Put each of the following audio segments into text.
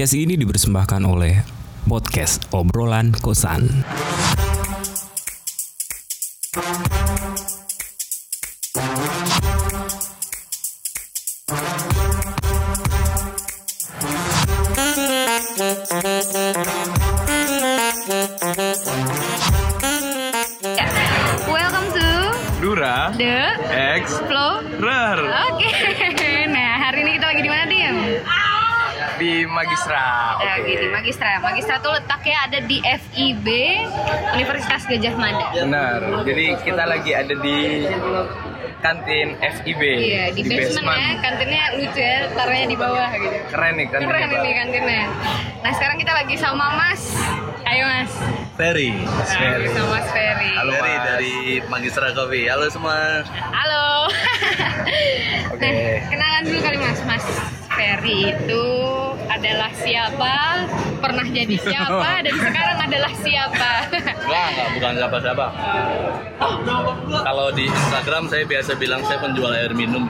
Podcast ini dipersembahkan oleh Podcast Obrolan Kosan. Nah, Oke. di Magistra. Magistra tuh letaknya ada di FIB Universitas Gajah Mada. Benar. Jadi kita lagi ada di kantin FIB. Iya, di, basement, ya. Kantinnya lucu ya, taruhnya di bawah gitu. Keren nih kantinnya. Keren ini kantinnya. Nah, sekarang kita lagi sama Mas. Ayo, Mas. Ferry. Mas Ferry. Nah, sama Mas Ferry. Halo, Ferry Mas. dari Magistra Coffee. Halo semua. Halo. Oke. Nah, kenalan dulu kali Mas. Mas Ferry itu adalah siapa? Pernah jadi siapa? Dan sekarang adalah siapa? Enggak, enggak, bukan siapa-siapa. Kalau di Instagram saya biasa bilang saya penjual air minum.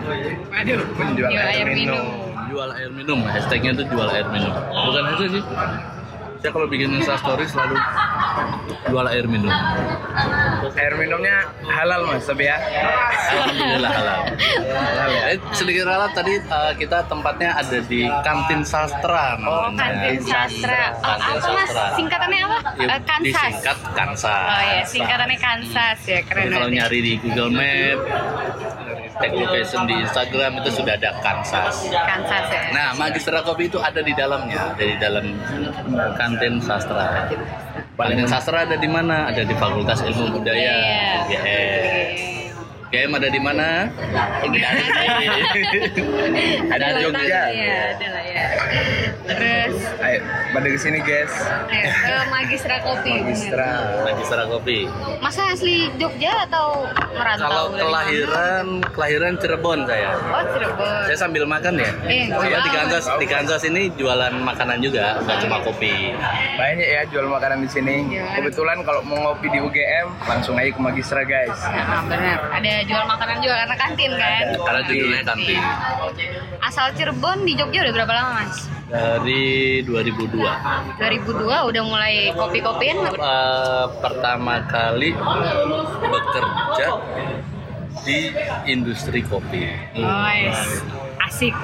Waduh, Penjual jual air air minum. minum. Jual air minum, hashtagnya itu jual air minum. Bukan itu sih. Saya kalau bikin Insta story selalu jual air minum. Air minumnya halal mas, tapi ya. Alhamdulillah halal. Halal ya. Eh, sedikit ralat tadi eh, kita tempatnya ada di kantin sastra Oh, namanya. kantin sastra. Oh, Kantin apa Mas? sastra. Singkatannya apa? Ya, Eh, Kansas. Disingkat Kansas. Oh iya, singkatannya Kansas ya, keren Jadi kalau banget. nyari di Google Map, tag location di Instagram itu sudah ada Kansas. Kansas ya. Nah, Magistra Kopi itu ada di dalamnya, ada di dalam kantin sastra. Kantin sastra ada di mana? Ada di Fakultas Ilmu Budaya, Iya. UGM. UGM ada di mana? ada di Jogja. Iya, ada lah ya. Terus, Ayo, pada ke sini guys. ayo ke Magistra Kopi. Magistra. Magistra Kopi. Masa asli Jogja atau merantau? Kalau kelahiran, kelahiran Cirebon saya. mana? Oh, Cirebon. Saya sambil makan ya. Eh, Saya di wow. Kansas, di Kansas ini jualan makanan juga, nggak cuma kopi. Banyak ya jual makanan di sini. Jualan. Kebetulan kalau mau ngopi di UGM, langsung aja ke Magistra guys. Nah, benar. Ada jual makanan juga karena kantin kan? Ada. Karena judulnya kantin. Asal Cirebon di Jogja udah berapa lama, Mas? Dari 2002. 2002 udah mulai kopi-kopian Eh, pertama kali bekerja di industri kopi. Nice. Asik.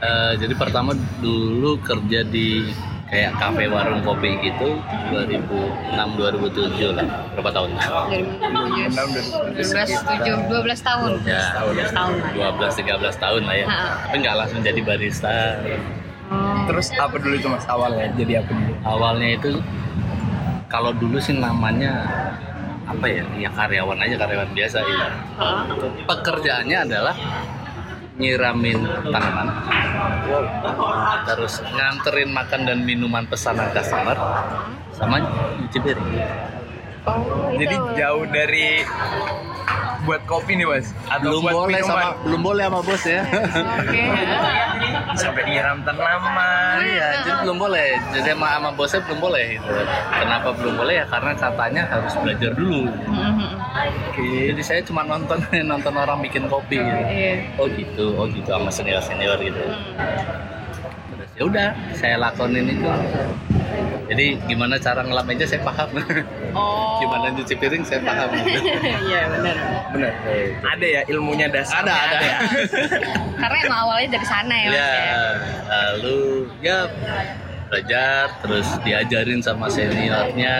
Eh, jadi pertama dulu kerja di kayak kafe warung kopi gitu 2006 2007 lah berapa tahun 2007 12 12 tahun. ya 12 tahun lah. 12 13 tahun lah ya Ha. tapi nggak langsung jadi barista. Terus apa dulu itu mas awalnya? Jadi apa dulu? awalnya itu kalau dulu sih namanya apa ya ya karyawan aja karyawan biasa ya pekerjaannya adalah nyiramin tanaman terus nganterin makan dan minuman pesanan customer sama nyuci piring Oh. Jadi jauh dari buat kopi nih mas? Atau belum buat boleh minuman? sama belum boleh sama bos ya Oke. sampai nyiram tanaman. iya jadi belum boleh jadi sama, sama bosnya belum boleh gitu. kenapa belum boleh ya karena katanya harus belajar dulu. Oke, jadi saya cuma nonton nonton orang bikin kopi gitu. Iya. Oh gitu, oh gitu sama senior senior gitu. Terus ya udah, saya lakonin itu. Jadi gimana cara ngelap meja saya paham. Oh. gimana nyuci piring saya paham. Iya benar. Bener. Ada ya ilmunya dasar. ada ada. Karena emang awalnya dari sana ya, Mas. ya, ya? lalu ya belajar terus diajarin sama seniornya.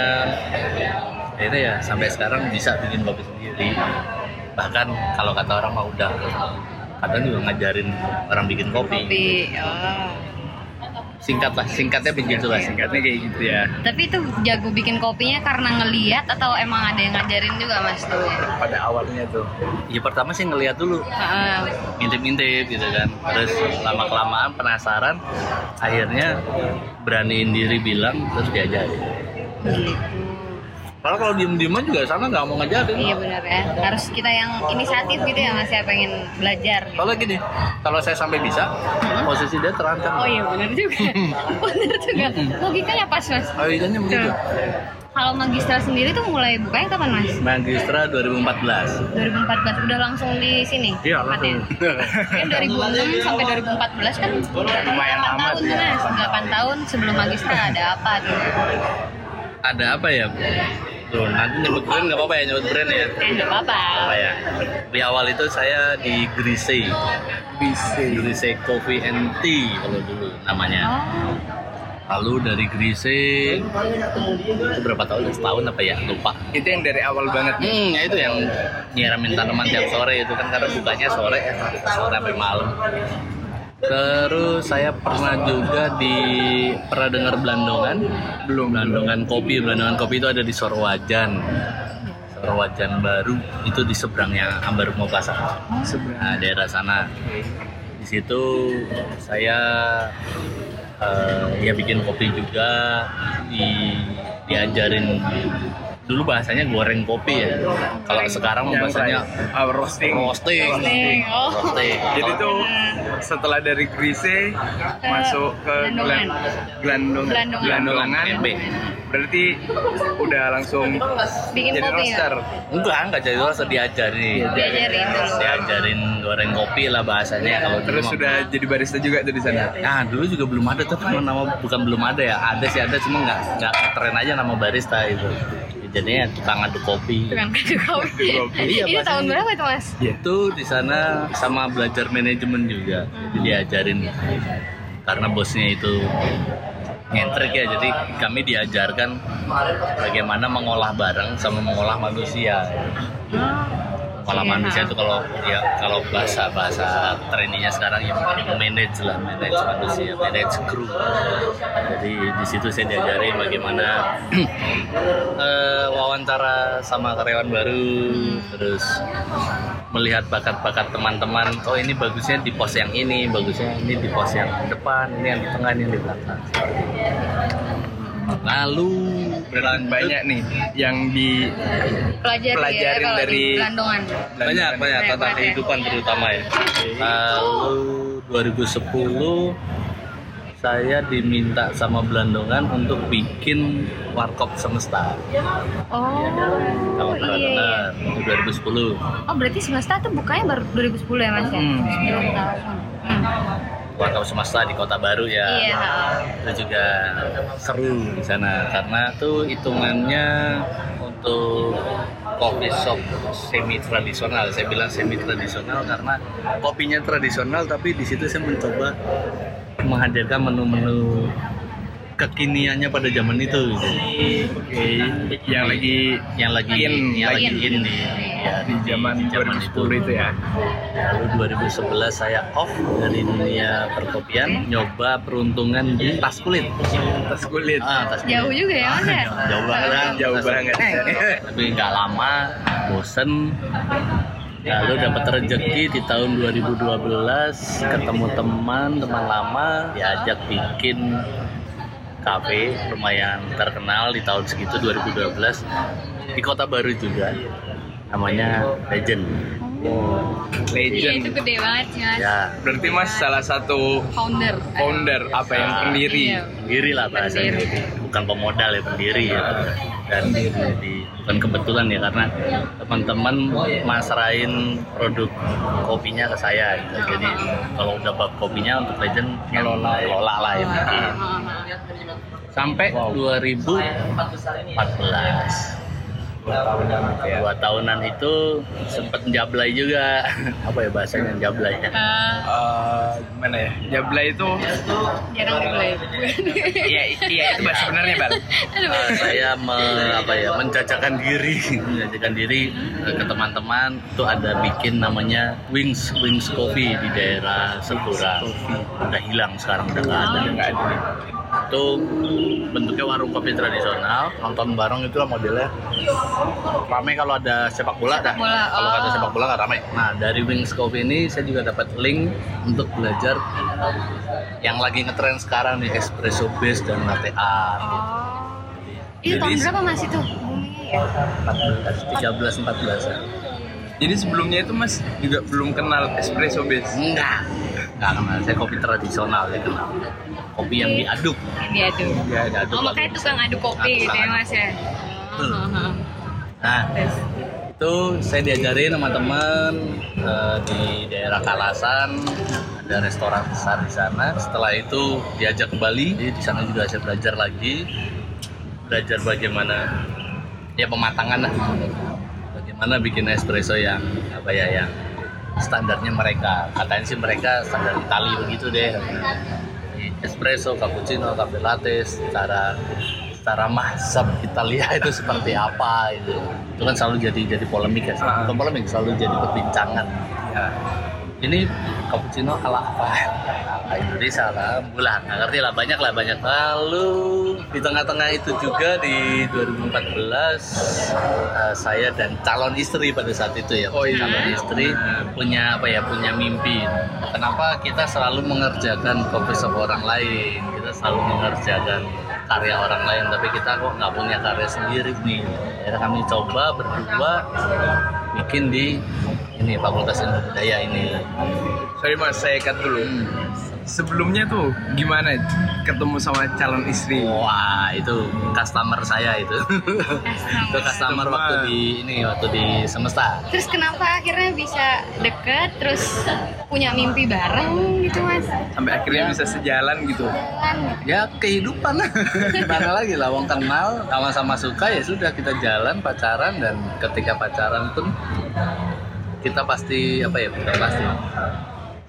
Akhirnya ya sampai sekarang bisa bikin kopi sendiri. Bahkan kalau kata orang mah udah kadang juga ngajarin orang bikin kopi. Kopi. Oh. Singkat lah, singkatnya begitu lah. Singkatnya kayak gitu ya. Tapi itu jago bikin kopinya karena ngeliat atau emang ada yang ngajarin juga mas dulu ya? Pada awalnya tuh. Ya pertama sih ngeliat dulu, ngintip-ngintip gitu kan. Terus lama kelamaan penasaran, akhirnya beraniin diri bilang terus diajarin. gitu. Kalau kalau diem-dieman juga sana nggak mau ngajarin. Iya benar ya. Harus kita yang inisiatif gitu ya mas ya pengen belajar. Gitu. Kalau gini, kalau saya sampai bisa, posisi dia terancam. Oh iya benar juga. benar juga. Logikanya pas mas. Logikanya begitu. Kalau Magistra sendiri tuh mulai bukanya kapan mas? Magistra 2014 2014 udah langsung di sini Iya, tempatnya? Kan 2006 sampai 2014 kan Lumayan 8 amat tahun ya. mas 8 tahun sebelum Magistra ada apa tuh? ada apa ya Tuh, nanti nyebut brand nggak apa-apa ya nyebut brand ya. Eh nggak apa-apa. Apa ya. Di awal itu saya di Grise. Bisa. Grise Coffee and Tea kalau dulu namanya. Oh, lalu dari Grise itu berapa tahun? Setahun apa ya? Lupa. Itu yang dari awal banget. Hmm, ya itu yang nyiramin tanaman tiap sore itu kan karena bukanya sore ya, sore sampai malam. Terus saya pernah juga di pernah dengar Belandongan, belum Belandongan kopi, Belandongan kopi itu ada di Sorwajan. Sorwajan baru itu di seberangnya Ambarukmo Plaza. Nah, daerah sana. Di situ saya eh, ya bikin kopi juga di diajarin dulu bahasanya goreng kopi ya. Kalau sekarang mah Yang bahasanya uh, roasting. roasting. Roasting, oh. Roasting. Jadi tuh setelah dari Grise masuk ke Gelandongan. Glan- Gelandong Gelandongan. Berarti udah langsung Bikin jadi kopi ya? Enggak, enggak jadi roaster diajarin. Diajarin dulu. Diajarin goreng kopi lah bahasanya kalau dulu Terus sudah jadi barista juga tuh di sana. Nah dulu juga belum ada tuh nama, nama bukan belum ada ya ada sih ada cuma nggak nggak keren aja nama barista itu jadinya tukang aduk kopi Tukang aduk kopi. kopi. Iya, Ini tahun berapa itu mas? itu di sana sama belajar manajemen juga jadi diajarin karena bosnya itu ngentrik ya jadi kami diajarkan bagaimana mengolah barang sama mengolah manusia Iya. manusia itu kalau ya kalau bahasa bahasa trainingnya sekarang ya manage lah manage manusia manage kru jadi di situ saya diajari bagaimana eh, wawancara sama karyawan baru terus melihat bakat-bakat teman-teman oh ini bagusnya di pos yang ini bagusnya ini di pos yang depan ini yang di tengah ini yang di belakang lalu berlanjut Banyak nih yang di Pelajari ya Pelajarin kalau dari- di Belandongan. banyak banyak Banyak tentang banget ya. kehidupan terutama ya lalu 2010 saya diminta sama Belandongan untuk bikin warkop semesta Oh, kalau pernah iya. itu 2010 Oh, berarti semesta tuh bukanya baru 2010 ya mas ya? Hmm. Tahun. Hmm. Warkop semesta di kota baru ya. Iya. itu juga seru di sana karena tuh hitungannya untuk kopi shop semi tradisional saya bilang semi tradisional karena kopinya tradisional tapi di situ saya mencoba menghadirkan menu-menu kekiniannya pada zaman itu gitu. yang lagi yang lagi In, yang lagi in ya, di zaman 2010 itu ya. Lalu 2011 saya off dari dunia perkopian, nyoba peruntungan di tas kulit. Tas kulit. Ah, tas kulit. Jauh juga ya mas ya? Jauh banget. Jauh Tas- banget. Tapi nggak lama, bosen. Lalu dapat rezeki di tahun 2012 ketemu teman teman lama diajak bikin kafe lumayan terkenal di tahun segitu 2012 di kota baru juga namanya Legend Iya Legend. itu gede banget sih mas. ya Berarti Mas salah satu Founder. founder apa yang Ah, pendiri. Iya. pendiri lah bahasanya Pendiri. bukan pemodal ya pendiri ya dan di, bukan kebetulan ya karena teman-teman masrahin produk kopinya ke saya gitu. jadi kalau udah bab kopinya untuk legend ngelola ngelola lah ya sampai 2014 dua tahunan itu sempet jablay juga apa ya bahasanya jablay ya Eh, gimana ya? Jabla itu jarang mulai. iya iya itu bahasa sebenarnya, Bal. Uh, saya me- apa ya menjajakan diri menjajakan diri uh, ke teman-teman itu ada bikin namanya Wings Wings Coffee di daerah Sepura udah hilang sekarang udah nggak ada Nggak ada nih. Itu bentuknya warung kopi tradisional nonton bareng itu lah modelnya ramai kalau ada sepak bola dah bola, kalau nggak ada oh. sepak bola nggak ramai nah dari Wings Coffee ini saya juga dapat link untuk belajar yang lagi ngetren sekarang nih espresso base dan latte art Oh. Itu tahun berapa mas itu? Boomingnya ya? 14 14 ya. Jadi sebelumnya itu Mas juga belum kenal espresso base. Enggak. Enggak kenal. Saya kopi tradisional ya kenal. Kopi yang diaduk. Iya tuh. Ya, Diaduk Oh makanya tukang aduk kopi Ah, gitu ya mas ya? kopi. Heeh. Nah, itu saya diajarin sama teman eh, di daerah Kalasan ada restoran besar di sana. Setelah itu diajak ke Bali, jadi di sana juga saya belajar lagi, belajar bagaimana ya pematangan lah, bagaimana bikin espresso yang apa ya yang standarnya mereka. Katanya sih mereka standar Itali begitu deh. Espresso, cappuccino, cafe latte, secara secara mazhab Italia itu seperti apa itu itu kan selalu jadi jadi polemik ya Ah. bukan polemik selalu jadi perbincangan Ya. Ini cappuccino ala apa? Ala Indonesia lah bulan nggak ngerti lah banyak lah banyak. Lalu di tengah-tengah itu juga di 2014 eh, saya dan calon istri pada saat itu ya. Oh, iya. calon istri punya apa ya punya mimpi. Kenapa kita selalu mengerjakan kopi shop orang lain? Kita selalu mengerjakan karya orang lain tapi kita kok nggak punya karya sendiri nih. Akhirnya kami coba berdua bikin di ini Fakultas Ilmu Budaya ini Sorry mas, saya cut dulu. Hmm. Sebelumnya tuh gimana ketemu sama calon istri? Wah itu customer saya itu itu customer Teman. waktu di ini waktu di semesta Terus kenapa akhirnya bisa deket terus punya mimpi bareng gitu mas? Sampai akhirnya bisa sejalan gitu. Jalan gitu. ya kehidupan gimana lagi lah wong kenal sama-sama suka ya sudah kita jalan pacaran dan ketika pacaran pun kita pasti apa ya bukan pasti.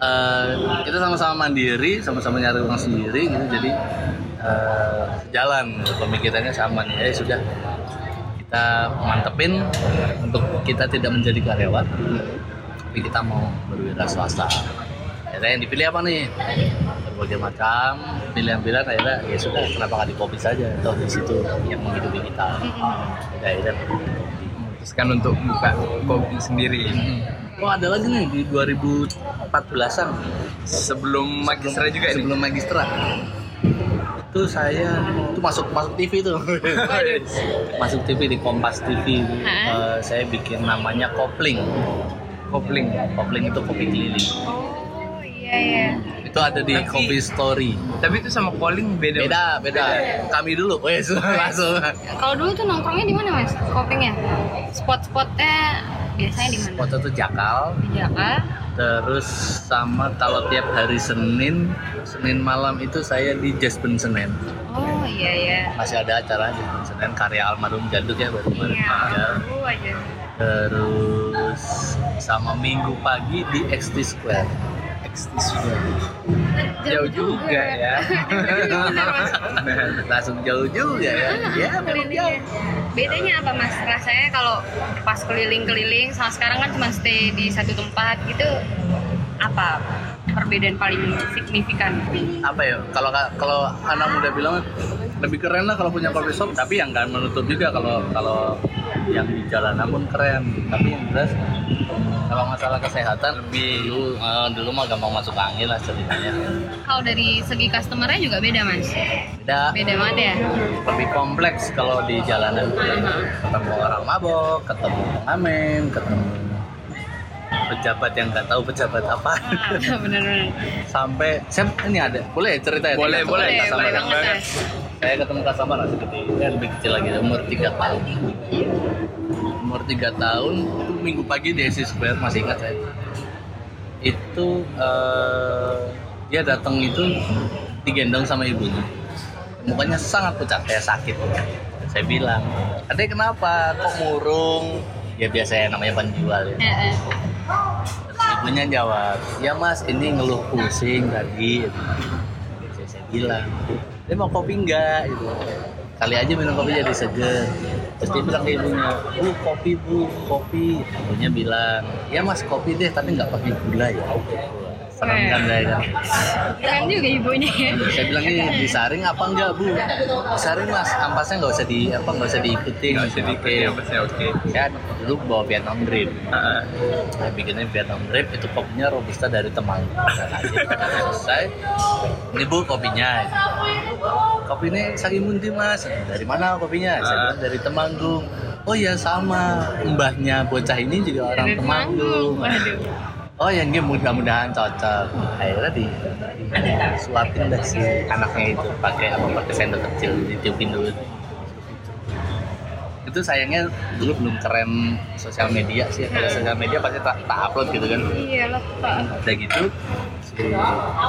Eh, kita sama-sama mandiri sama-sama nyari uang sendiri gitu jadi eh, jalan. Pemikirannya sama nih ya sudah. Kita mantepin untuk kita tidak menjadi karyawan tapi kita mau berwira swasta. Akhirnya yang dipilih apa nih? Berbagai macam. Pilihan-pilihan akhirnya ya sudah kenapa nggak di kopi saja? Atau di situ yang menghidupi kita. Ya akhirnya Memutuskan untuk buka kopi sendiri. oh ada lagi nih di 2014an Sebelum magistra juga ini. sebelum magistra itu saya itu masuk masuk TV tuh masuk TV di Kompas TV itu. Hah? Eh, saya bikin namanya kopling Kopling. kopling itu kopi keliling Oh iya iya. Itu ada di Tapi- Coffee Story Tapi itu sama calling beda. beda beda kami dulu wes langsung Kalau dulu tuh nongkrongnya di mana mas? Kopingnya? Spot-spotnya biasanya di mana? foto tuh jakal Di Jakarta. terus sama kalau tiap hari Senin Senin malam itu saya di Band Senen Oh iya iya. masih ada acara Band Senen karya almarhum Jaduk ya baru kemarin Iya. Oh aja. terus sama minggu pagi di XT Square Jauh juga ya. Langsung jauh juga ya ya jauh. Bedanya apa mas? Rasanya kalau pas keliling-keliling sama sekarang kan cuma stay di satu tempat gitu apa perbedaan paling signifikan? apa ya kalau kalau anak muda bilang lebih keren lah kalau punya coffee shop tapi yang nggak menutup juga kalau kalau yang di jalanan pun keren. Tapi yang jelas kalau masalah kesehatan lebih dulu eh, dulu mah gampang masuk angin lah ceritanya. Kalau dari segi customernya juga beda mas? beda. Beda banget ya? lebih kompleks kalau di jalanan. Ketemu orang mabok ketemu pengamen ketemu pejabat yang nggak tahu pejabat apa. Ah, bener-bener. sampai saya ini ada boleh cerita ya? Boleh, boleh. Boleh, ya? banget saya ketemu customer lah seperti saya lebih kecil lagi umur 3 tahun. Umur 3 tahun itu minggu pagi di AC Square masih ingat saya. Itu eh, dia datang itu digendong sama ibunya. Mukanya sangat pucat kayak sakit. Saya bilang adek kenapa? Kok murung? Ya biasa ya namanya penjual ya. Eh, eh. Ibunya jawab, ya mas ini ngeluh pusing tadi. Saya, saya bilang, dia mau kopi enggak? Gitu. Kali aja minum kopi jadi seger. Terus dia bilang ke ibunya, bu kopi bu, kopi. Ibunya bilang, ya mas kopi deh tapi nggak pakai gula ya. Serem kan saya kan. Keren juga ibunya ya. Saya bilang ini disaring apa enggak bu? Disaring mas, ampasnya nggak usah di apa nggak usah diikutin. Nggak usah diikuti Oke. apa sih oke. Saya dulu bawa Vietnam. Heeh. saya bikinnya Vietnam Drip itu kopinya robusta dari aja selesai ini bu kopinya kopi ini Sagimunti mas dari mana kopinya saya bilang dari Temanggung oh ya sama mbahnya bocah ini juga orang Temanggung Waduh. Oh ya ini mudah-mudahan cocok. Akhirnya di suapin dah si anaknya itu pakai apa pakai sendok kecil ditiupin dulu. Itu sayangnya dulu belum keren sosial media sih. Kalau sosial media pasti tak, tak upload gitu kan. Iya lah, Pak. udah gitu si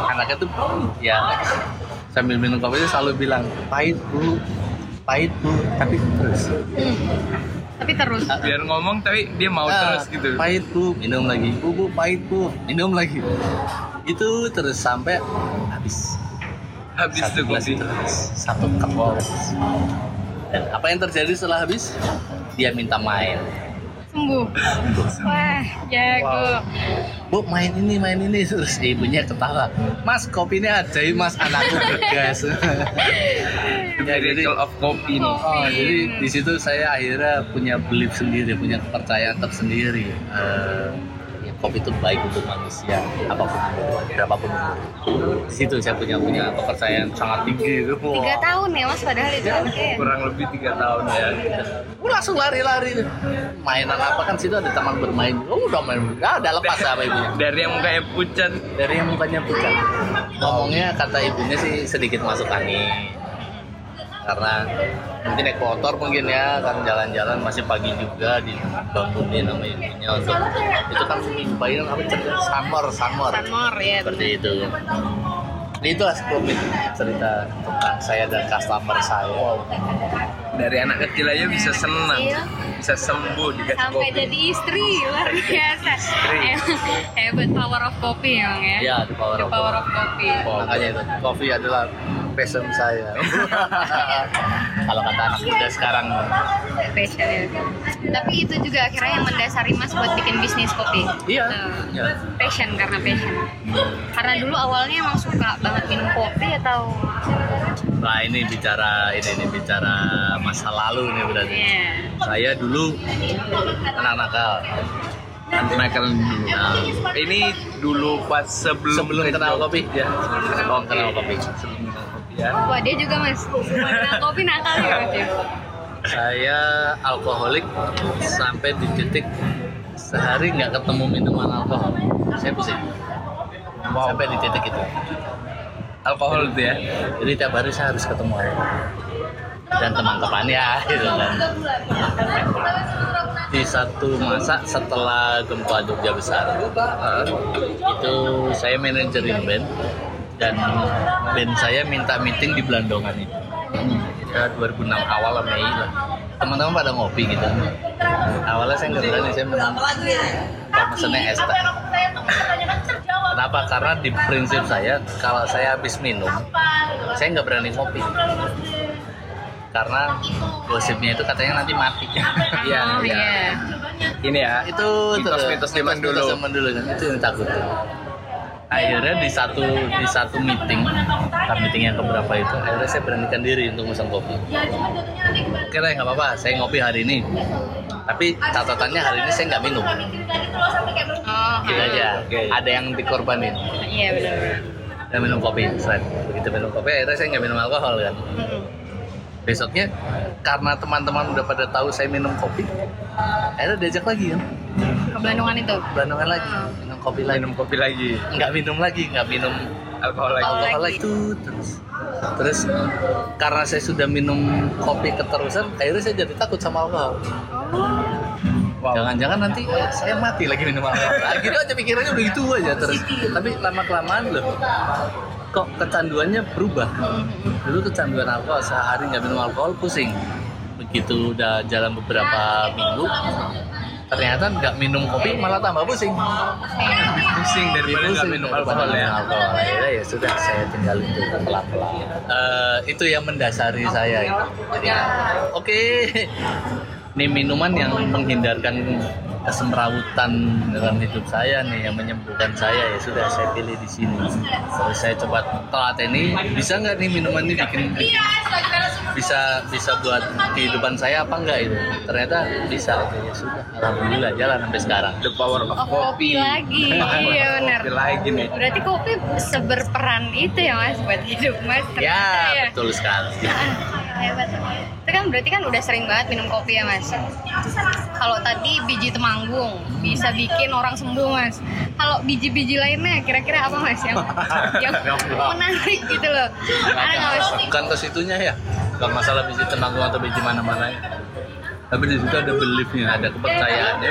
anaknya tuh ya sambil minum kopi itu selalu bilang pahit bu. Pahit bu. Tapi terus. Hmm. Tapi terus. biar ngomong tapi dia mau Ah, terus gitu. pahit bu minum lagi. Bu bu pahit bu minum lagi. Itu terus sampai habis. Habis satu tuh gelas kopi satu cup dan apa yang terjadi setelah habis? Dia minta main. Sembuh. Wah, jago. Bu main ini main ini. Terus ibunya ketawa mas kopi ini ajaib mas anakku bergas ya, jadi of kopi nih Oh, jadi di situ saya akhirnya punya belief sendiri, punya kepercayaan tersendiri. Ya, kopi itu baik untuk manusia, apa pun berapapun. Di situ saya punya punya kepercayaan sangat tinggi itu. Tiga tahun ya mas, padahal itu anaknya. kurang lebih tiga tahun ya Gue langsung lari-lari. Mainan apa kan situ ada taman bermain. Oh, udah main. Ah, udah lepas apa ibunya. dari yang mukanya pucat Dari yang mukanya pucat. Ngomongnya kata ibunya sih sedikit masuk angin. Karena mungkin naik motor mungkin ya kan jalan-jalan masih pagi juga dibangunin sama ibunya untuk itu kan bayi apa cerita? Summer summer. Sanmor ya. seperti itu. Jadi itulah sekelumit cerita tentang saya dan customer saya dari anak kecil aja bisa senang Iya. bisa sembuh dikasih Sampai kopi jadi istri, luar biasa. Emang Hebat power of kopi emang ya. ya the power The of power of kopi. makanya itu kopi adalah passion saya kalau kata anak muda sekarang Passion ya. Tapi itu juga akhirnya yang mendasari mas buat bikin bisnis kopi. iya Tuh. iya. Passion karena passion. Karena dulu awalnya emang suka banget minum kopi atau Nah ini bicara ini nih bicara masa lalu nih berarti. Iya. Saya dulu anak nakal. Michael dulu Nah, ini dulu pas sebelum sebelum kenal kopi ya. Sebelum kenal kopi. sebelum kenal kopi ya Wah dia juga mas. Kenal kopi nakal ya mas ya. Saya alkoholik sampai di titik sehari nggak ketemu minuman alkohol. Saya pusing. Sampai di titik itu. Alkohol itu ya Jadi tiap hari saya harus ketemu air. dan teman-temannya gitu kan. Di satu masa setelah gempa Jogja besar, itu saya manajerin band dan band saya minta meeting di Belandongan itu. Ya 2006 awal Mei lah. Teman-teman pada ngopi gitu. Awalnya saya nggak berani saya menang. Saya pesennya es teh. Kenapa? Karena di prinsip saya kalau saya habis minum, saya nggak berani ngopi. Karena gosipnya itu katanya nanti mati. Iya, iya. ini ya itu Mitos-mitos zaman dulu. zaman dulu kan itu yang takut. Akhirnya di satu di satu meeting, kan meeting yang keberapa itu, akhirnya saya beranikan diri untuk pesan kopi. Oke deh, nggak apa-apa, saya ngopi hari ini. Tapi catatannya hari ini saya nggak minum. Oh, Gitu aja. Ada yang dikorbanin. Iya benar. Saya minum kopi, seret. Begitu minum kopi, akhirnya saya nggak minum alkohol kan. Hmm. Besoknya karena teman-teman udah pada tahu saya minum kopi, akhirnya diajak lagi kan. Ke Belandungan itu. Belandungan lagi, minum kopi lagi. minum kopi lagi Nggak minum lagi, nggak minum alkohol lagi alkohol lagi. itu terus. Terus karena saya sudah minum kopi keterusan, akhirnya saya jadi takut sama alkohol. wow Jangan-jangan nanti eh, saya mati lagi minum alkohol. Nah, gitu aja pikirannya begitu aja terus. Tapi lama kelamaan loh, kok kecanduannya berubah. Dulu kecanduan alkohol sehari nggak minum alkohol pusing. Begitu udah jalan beberapa minggu, ternyata nggak minum kopi malah tambah pusing. pusing daripada nggak minum alkohol ya. Alkohol. Akhirnya ya sudah saya tinggalin itu pelan pelan itu yang mendasari saya itu. Jadi oke ini minuman yang menghindarkan kesemrawutan dalam hidup saya nih yang menyembuhkan saya ya sudah saya pilih di sini terus saya coba telateni bisa nggak nih minuman ini bikin bisa bisa buat kehidupan saya apa enggak itu ternyata bisa oke ya sudah alhamdulillah jalan sampai sekarang the power of Oh, kopi lagi. Iya benar. kopi lagi nih Berarti kopi seberperan itu ya mas buat hidup mas. Ternyata ya betul sekali hebat. Itu kan berarti kan udah sering banget minum kopi ya mas. Kalau tadi biji temanggung bisa bikin orang sembuh mas. Kalau biji-biji lainnya kira-kira apa mas yang yang menarik gitu loh. Ada nggak mas? bukan ke situnya ya bukan masalah biji temanggung atau biji mana-mana tapi di situ ada beliefnya ada kepercayaannya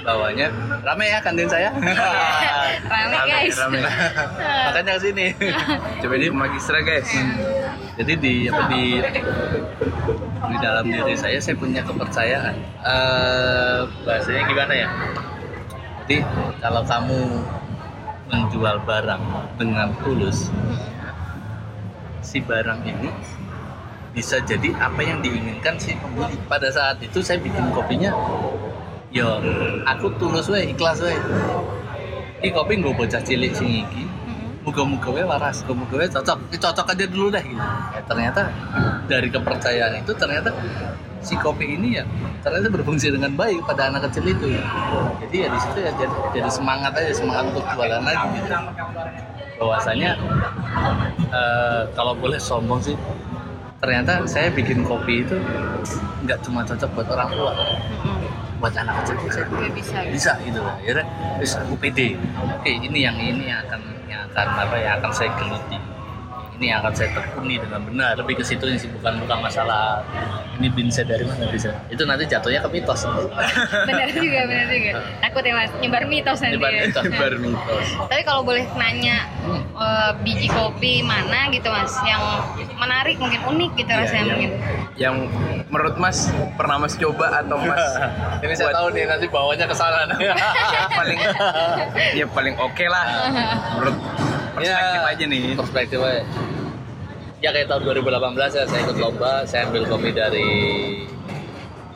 bawahnya rame ya kantin saya Rame guys. rame. makanya ke sini Coba di magistra guys. jadi di apa di di dalam diri saya saya punya kepercayaan. Eh bahasanya gimana ya? Jadi kalau kamu menjual barang dengan tulus si barang ini bisa jadi apa yang diinginkan si pembeli. Pada saat itu saya bikin kopinya yo aku tulus we ikhlas we ini kopi gue bocah cilik sing iki muga-muga we waras muga-muga we cocok. Ini cocok aja dulu deh gitu. Ya, ternyata dari kepercayaan itu ternyata si kopi ini ya ternyata berfungsi dengan baik pada anak kecil itu ya. Jadi ya di situ ya jadi, jadi semangat aja semangat untuk jualan lagi gitu. Bahwasanya eh, kalau boleh sombong sih ternyata saya bikin kopi itu nggak cuma cocok buat orang tua buat anak kecil saya Nggak bisa. bisa gitu lah ya aku pede. Oke ini yang ini yang akan yang akan apa ya akan saya geluti ini akan saya tekuni dengan benar lebih ke situ sih bukan bukan masalah ini bin saya dari mana bisa itu nanti jatuhnya ke mitos Benar juga, benar juga. Takut ya mas, nyebar mitos nanti. Nyebar ya. mitos. Baru mitos. Tapi kalau boleh nanya eh, biji kopi mana gitu mas, yang menarik mungkin unik gitu Iya, rasanya yang- mungkin. Yang menurut Mas pernah Mas coba atau Mas ini saya tahu nih nanti bawanya ke sana paling ya paling oke lah menurut perspektif Ya, aja nih. perspektif aja. Ya kayak tahun 2018 ya saya ikut lomba saya ambil kopi dari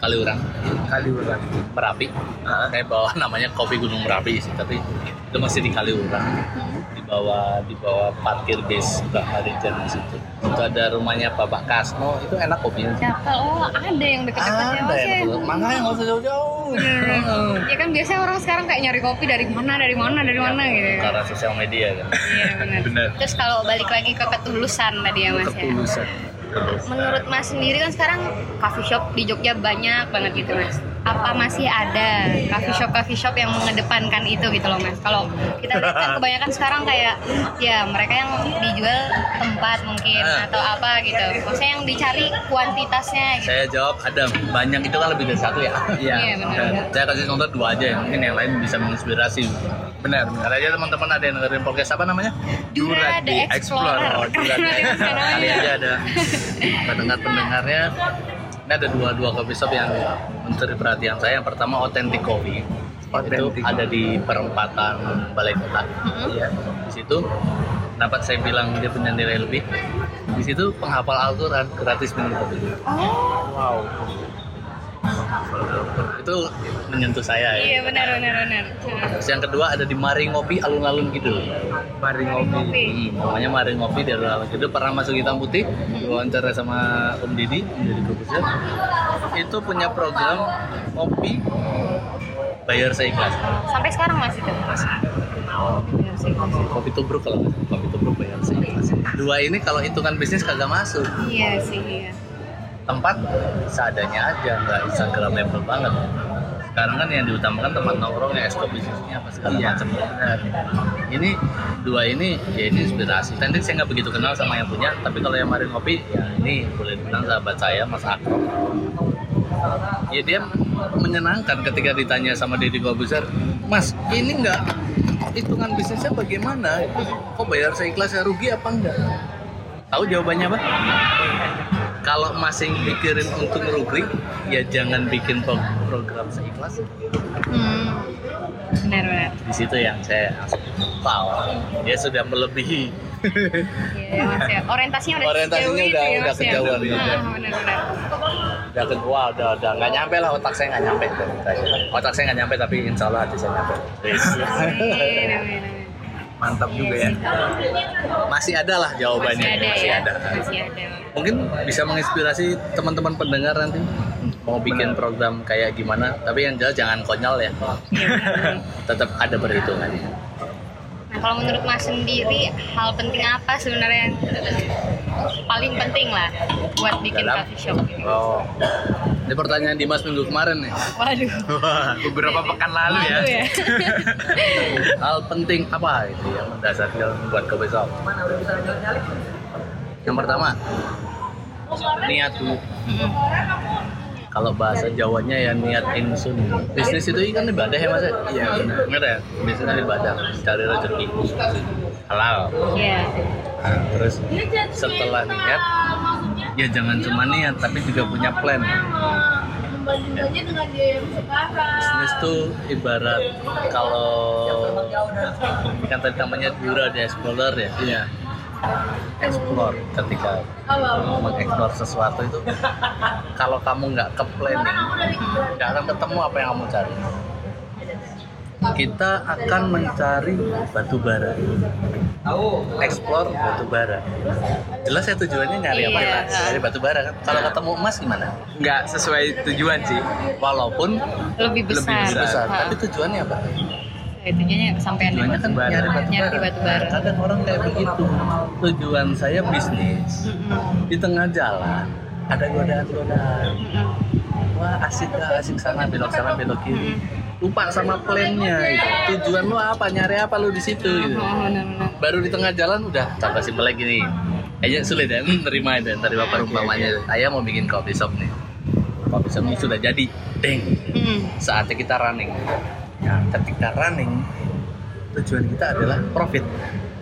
Kaliurang Kali ulang. Merapi Ah. saya bawa namanya kopi Gunung Merapi sih tapi itu masih di Kaliurang bawah di bawah parkir base Mbak Harijan di situ itu ada rumahnya Bapak Kasno itu enak kopinya Siapa? Oh ada yang deket-deket ya ada mas ya ya. makanya nggak usah jauh-jauh. Ya kan biasanya orang sekarang kayak nyari kopi dari mana, dari mana, dari mana gitu. ya. karena sosial media kan Iya benar. Benar. Terus kalau balik lagi ke ketulusan tadi ya mas ya. Ketulusan. Menurut mas sendiri kan sekarang coffee shop di Jogja banyak banget gitu mas. Apa masih ada coffee shop coffee shop yang mengedepankan itu gitu loh mas? Kalau kita lihat kan kebanyakan sekarang kayak ya mereka yang dijual tempat mungkin Ah. atau apa gitu. Maksudnya yang dicari kuantitasnya gitu. saya jawab ada banyak itu kan lebih dari satu ya Iya. Iya, benar. Saya kasih contoh dua aja ya mungkin yang lain bisa menginspirasi Benar. Karena aja teman-teman ada yang dengerin podcast apa namanya Dura the Explorer. Oh, Dura the Explorer. ada pendengar pendengarnya ini ada dua dua coffee shop yang mencuri perhatian saya. Yang pertama authentic coffee. Authentic. itu ada di perempatan balai kota. Ya di situ kenapa saya bilang dia punya nilai lebih. Di situ penghafal Al-Quran gratis minum kopi. Wow. Itu menyentuh saya ya Iya benar benar benar. Terus yang kedua ada di Mari Ngopi alun-alun gitu Mari ngopi. Kopi. Hmm, namanya Mari Ngopi dari alun gitu pernah masuk hitam putih diwawancara sama Om Didi menjadi produser itu punya program kopi bayar seikhlas Sampai sekarang masih tuh. Benar sih. kopi tubruk kalau nggak kopi tubruk bayar seikhlas dua ini kalau hitungan bisnis kagak masuk Iya sih. Iya. Tempat seadanya aja nggak instagramable banget. Sekarang kan yang diutamakan tempat nongkrong ya ekskop bisnisnya apa segala Iya, macam. Ini dua ini ya ini inspirasi. Tendik saya nggak begitu kenal sama yang punya tapi kalau yang Mari Ngopi ya ini boleh dibilang sahabat saya Mas Akro. Ya dia menyenangkan ketika ditanya sama Deddy Kobuser Mas ini nggak hitungan bisnisnya bagaimana? Kok bayar seikhlasnya rugi apa enggak? Tahu jawabannya apa kalau masing mikirin untung rugi ya jangan bikin pro- program seikhlas Hmm. Benar benar. di situ yang saya langsung wow dia sudah melebihi Iya mas ya. Orientasinya udah Orientasinya itu udah- ya, udah ya? kejauhan, gitu. benar. udah udah udah nggak nyampe lah otak saya nggak nyampe otak saya nggak nyampe tapi insya Allah hati saya nyampe. Amin, amin, amin. Mantap juga ya. masih ada lah jawabannya. Masih ada masih ya. ada. Masih ada. mungkin bisa menginspirasi teman-teman pendengar nanti. Mau bikin program kayak gimana. Tapi yang jelas jangan konyol ya. Iya, tetap ada perhitungannya. Nah kalau menurut Mas sendiri hal penting apa sebenarnya yang paling penting lah buat bikin Dalam? coffee shop? Oh ini pertanyaan Dimas minggu kemarin nih Waduh. Beberapa pekan lalu ya. Ya. hal penting apa itu yang mendasar dalam membuat kopi shop yang pertama niat dulu Mm-mm. kalau bahasa Jawanya ya niat insun bisnis itu kan ibadah ya mas ya Iya, benar. benar ya bisnis kan ibadah cari rezeki halal Iya. Nah, terus setelah niat ya jangan cuma niat tapi juga punya plan. Membandingkannya dengan dia yang sekarang. Bisnis tuh ibarat kalau kan tadi namanya dura di explorer ya? Iya. explore ketika mengeksplor sesuatu itu. Kalau kamu nggak ke planning nggak akan ketemu apa yang kamu cari kita akan mencari batu bara. Explore batu bara. Jelas ya tujuannya nyari apa? Iya. nyari batu bara kan? Kalau ketemu emas gimana? Nggak sesuai tujuan sih. walaupun Lebih besar. Lebih besar. Ha. tapi tujuannya apa? Ya, tujuannya kesampaian di tujuannya batu kan bara. nyari batu Nyari bara. batu bara. kadang orang kayak begitu. Tujuan saya bisnis. Di tengah jalan ada godaan-godaan. Wah asik gak asik sana belok sana belok kiri lupa sama plannya gitu. tujuan lu apa nyari apa lu di situ gitu. Baru di tengah jalan udah tambah simpel lagi nih kayaknya sulit ya hmm, terima itu tadi bapak umpamanya saya mau bikin kopi shop nih kopi shop ini sudah jadi deng Mm-mm. saatnya kita running nah ketika running tujuan kita adalah profit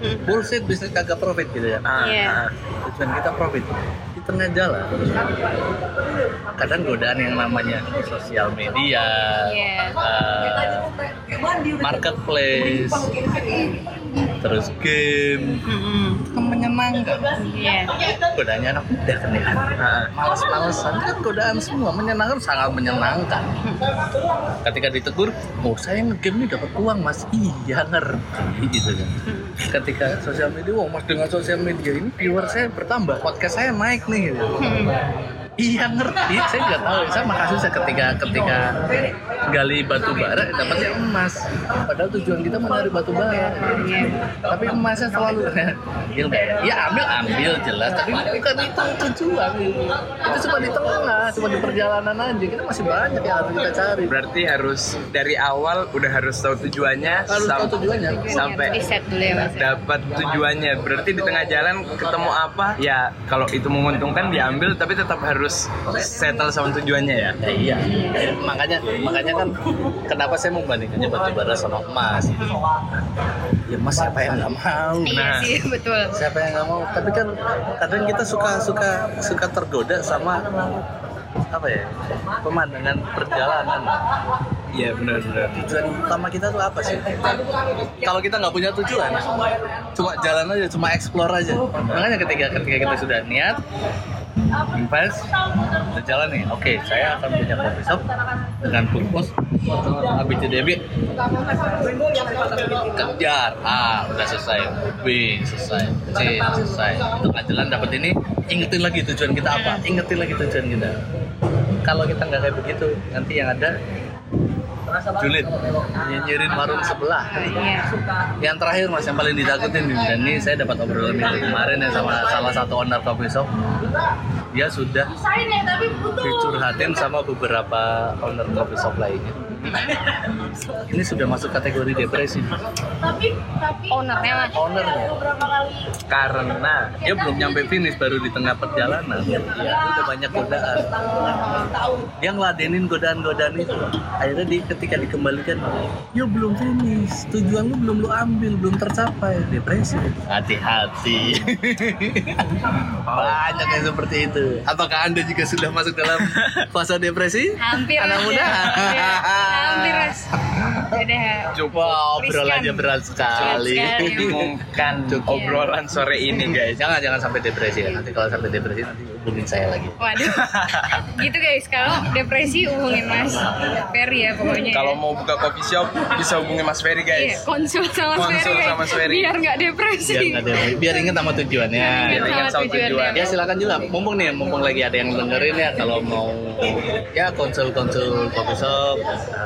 Mm. bullshit bisnis kagak profit gitu ya Ah, Iya. ah. tujuan kita profit tengah jalan kadang godaan yang namanya sosial media Iya. eh, marketplace terus game. Kan menyenangkan Iya. godaannya anak muda kan ya? Ah, males-malesan. Kan godaan semua. Menyenangkan sangat menyenangkan. Ketika ditegur oh saya ngegame ini dapat uang mas. Iya ngerti gitu kan. Ketika sosial media wah mas dengan sosial media ini viewer saya bertambah podcast saya naik nih. Gitu. Iya ngerti, saya nggak tahu. Saya makasih saya ketika ketika gali batu bara dapatnya emas. Padahal tujuan kita mau nyari batu bara. Tapi emasnya selalu ambil ya? Ya ambil ambil jelas, tapi bukan itu tujuan. Itu cuma di tengah, cuma di perjalanan aja. Kita masih banyak yang harus kita cari. Berarti harus dari awal udah harus tahu tujuannya Harus tahu tujuannya. sampai ya dapat tujuannya. Berarti di tengah jalan ketemu apa? Ya kalau itu menguntungkan diambil tapi tetap harus settle sama tujuannya ya. Ya, iya. Makanya makanya kan kenapa saya membandingkannya batu bara sama emas? Ya emas siapa yang nggak mau? Iya Nah. sih betul. Siapa yang nggak mau? Tapi kan kadang kita suka suka suka tergoda sama apa ya pemandangan perjalanan Iya benar-benar. tujuan utama kita tuh apa sih kalau kita nggak punya tujuan cuma jalan aja cuma explore aja makanya ketika ketika kita sudah niat invest udah jalan nih. Oke saya akan punya coffee shop dengan purpose ABCDB kejar. A udah selesai. B selesai. C selesai. Di tengah jalan dapat ini. Ingetin lagi tujuan kita apa? Ingetin lagi tujuan kita. Kalau kita nggak kayak begitu nanti yang ada julid nyinyirin warung sebelah. Iya. yang terakhir mas yang paling ditakutin dan ini saya dapat obrolan minggu kemarin ya sama salah satu owner coffee shop. Dia sudah ya dicurhatin sama beberapa owner coffee shop lainnya ini sudah masuk kategori depresi. Tapi tapi Ownernya mas. ownernya. Beberapa kali. Karena dia belum nyampe finish baru di tengah perjalanan. Ya, udah banyak godaan. Dia ngeladenin godaan-godaan itu. Akhirnya di, ketika dikembalikan ya belum finish. Tujuan lu belum lu ambil belum tercapai. Depresi. Hati-hati. Banyak yang seperti itu. Apakah anda juga sudah masuk dalam fase depresi? Hampir anak muda? Ya. Iya, Hampir mas. Udah. Wah, obrolannya Riskan. berat sekali. Mengumumkan Cukup. obrolan sore ini guys. Jangan jangan sampai depresi ya. Nanti kalau sampai depresi nanti hubungin saya lagi. Waduh. gitu guys, kalau depresi hubungin Mas Ferry ya pokoknya. Kalau ya. mau buka coffee shop bisa hubungi Mas Ferry Iya, guys. konsul sama Mas Konsul Ferry. sama Mas Ferry. Biar nggak depresi. Biar nggak depresi. Biar ingat sama tujuannya. Biar ingat sama tujuan. Ya silakan juga. Mumpung nih, mumpung lagi ada yang dengerin ya kalau mau ya konsul-konsul coffee shop,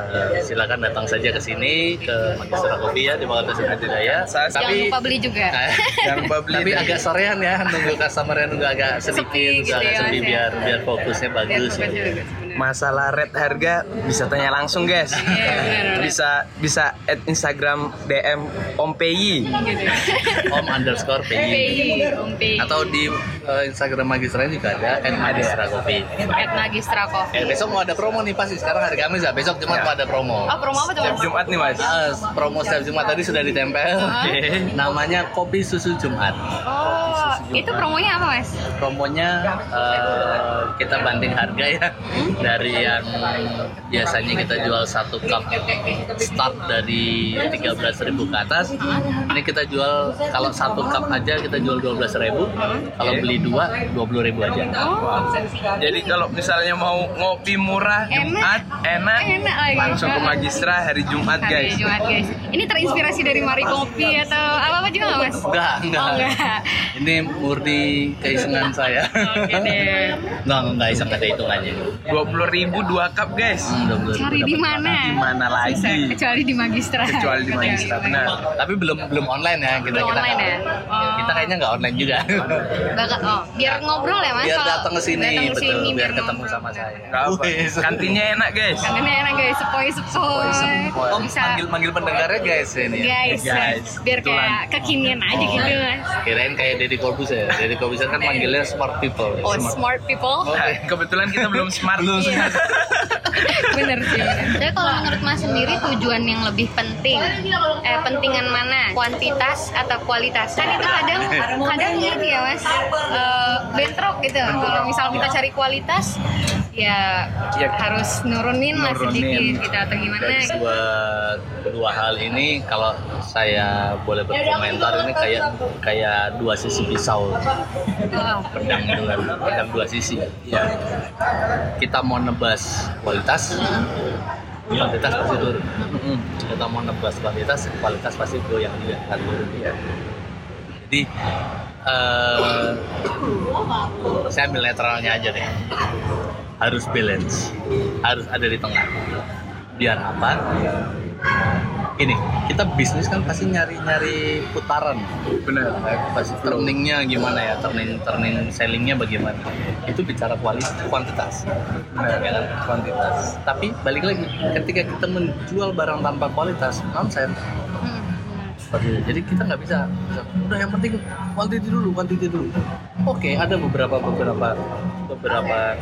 eh, silakan datang saja ke sini ke Magister Kopi ya di Bawah Tasik Jaya. Saya- Jangan Tapi lupa beli juga. Jangan lupa beli tapi agak sorean ya nunggu customer yang nunggu agak sedikit Sepi nunggu gitu agak ya, sepi Mas, ya. biar biar fokusnya Biar bagus ya. bener. Masalah red harga bisa tanya langsung guys. Iya, benar-benar. Bisa bisa at Instagram DM Om Peyi. Om underscore PI atau di eh, Instagram Magistra juga ada kan Magistra Kopi. at Magistra Eh, Coffee besok mau ada promo nih pasti sekarang hari Kamis ya besok Jumat Ya. mau ada promo. oh promo apa tuh Jumat nih mas. Ah, promo setiap Jumat tadi sudah ditempel. Oke. Namanya kopi susu Jumat. oh itu promonya apa mas Promonya eh, kita banding harga ya dari yang biasanya kita jual satu cup start dari 13.000 ke atas. Ini kita jual kalau satu cup aja kita jual 12.000. Kalau beli dua 20.000 aja. oh Jadi kalau misalnya mau ngopi murah Enak. Jumat enak, Enak lagi. langsung ke Magistra hari Jumat Hari guys. Jumat guys ini terinspirasi dari Mari Kopi atau apa apa juga nggak mas Enggak, enggak. oh enggak Ini murni keisengan saya. oke deh Enggak, enggak iseng ada hitungannya. Dua puluh ribu dua cup guys. Hmm, 20.000 cari di mana Di mana lagi? Susah. kecuali di Magistra Kecuali di Magistra benar. Tapi belum belum online ya kita Belum kita online ya? Oh. Kita kayaknya nggak online juga. Bakat, oh, biar ngobrol ya mas. biar datang ke sini betul, biar ketemu ngobrol. sama saya. Apa. Kantinnya enak guys. Kangennya enak guys, sepoi sepoi. Oh, Bisa manggil manggil pendengarnya guys ini. ya? guys, Guys, biar kayak kekinian aja Oh. gitu mas. Kirain kayak Deddy Corbuzier. Deddy Corbuzier kan manggilnya smart people. Oh smart people, Nah, kebetulan kita belum smart. Belum Iya. bener sih. Jadi kalau menurut mas sendiri tujuan yang lebih penting, eh pentingan mana? Kuantitas atau kualitas? Kan itu kadang kadang ini ya mas, eh, bentrok gitu. Kalau misal kita cari kualitas, ya, Ya, harus nurunin lah nurunin. sedikit gitu atau gimana? Dua kedua hal ini kalau saya boleh berkomentar ini kayak kayak dua sisi pisau Oh, pedang dua pedang dua sisi. Ya. Kita mau nebas kualitas, kuantitas pasti turun. Mm-mm. Kita mau nebas kualitas, kualitas pasti goyang juga akan turun. Iya. Jadi eh, saya ambil netralnya aja deh. Harus balance, harus ada di tengah. Biar apa? Ini kita bisnis kan pasti nyari-nyari putaran. Benar. Pasti turningnya gimana ya, turning turning sellingnya bagaimana? Itu bicara kualitas, kuantitas. Benar. Ya kan? Kuantitas. Tapi balik lagi, ketika kita menjual barang tanpa kualitas, nonsense. hmm, Itu. Jadi kita nggak bisa, udah yang penting quantity dulu, quantity dulu. Oke, ada beberapa beberapa beberapa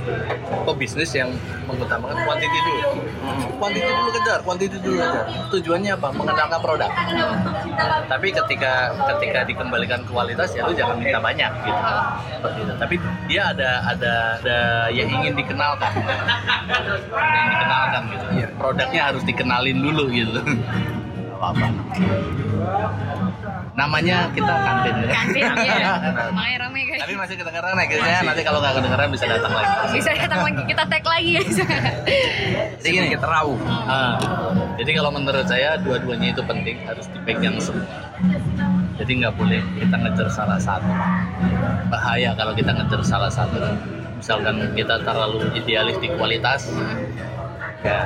pebisnis yang mengutamakan quantity dulu. Quantity dulu kejar, quantity dulu kejar. Tujuannya apa? Mengenalkan produk. Tapi ketika ketika dikembalikan kualitas ya lu jangan minta banyak gitu. Seperti itu. Tapi dia ada ada ada yang ingin dikenalkan. Yang dikenalkan gitu. Produknya harus dikenalin dulu gitu. Gak apa-apa. Namanya kita kantin ya. Kantin ya, makanya rame guys. Tapi masih kedengeran ya guys ya. Nanti kalau nggak kedengeran bisa datang lagi. Bisa datang lagi kita tag lagi ya. Jadi gini, Sedikit raw. Ah, jadi kalau menurut saya dua-duanya itu penting harus dipegang semua. Jadi nggak boleh kita ngejar salah satu. Bahaya kalau kita ngejar salah satu. Misalkan kita terlalu idealis di kualitas, ya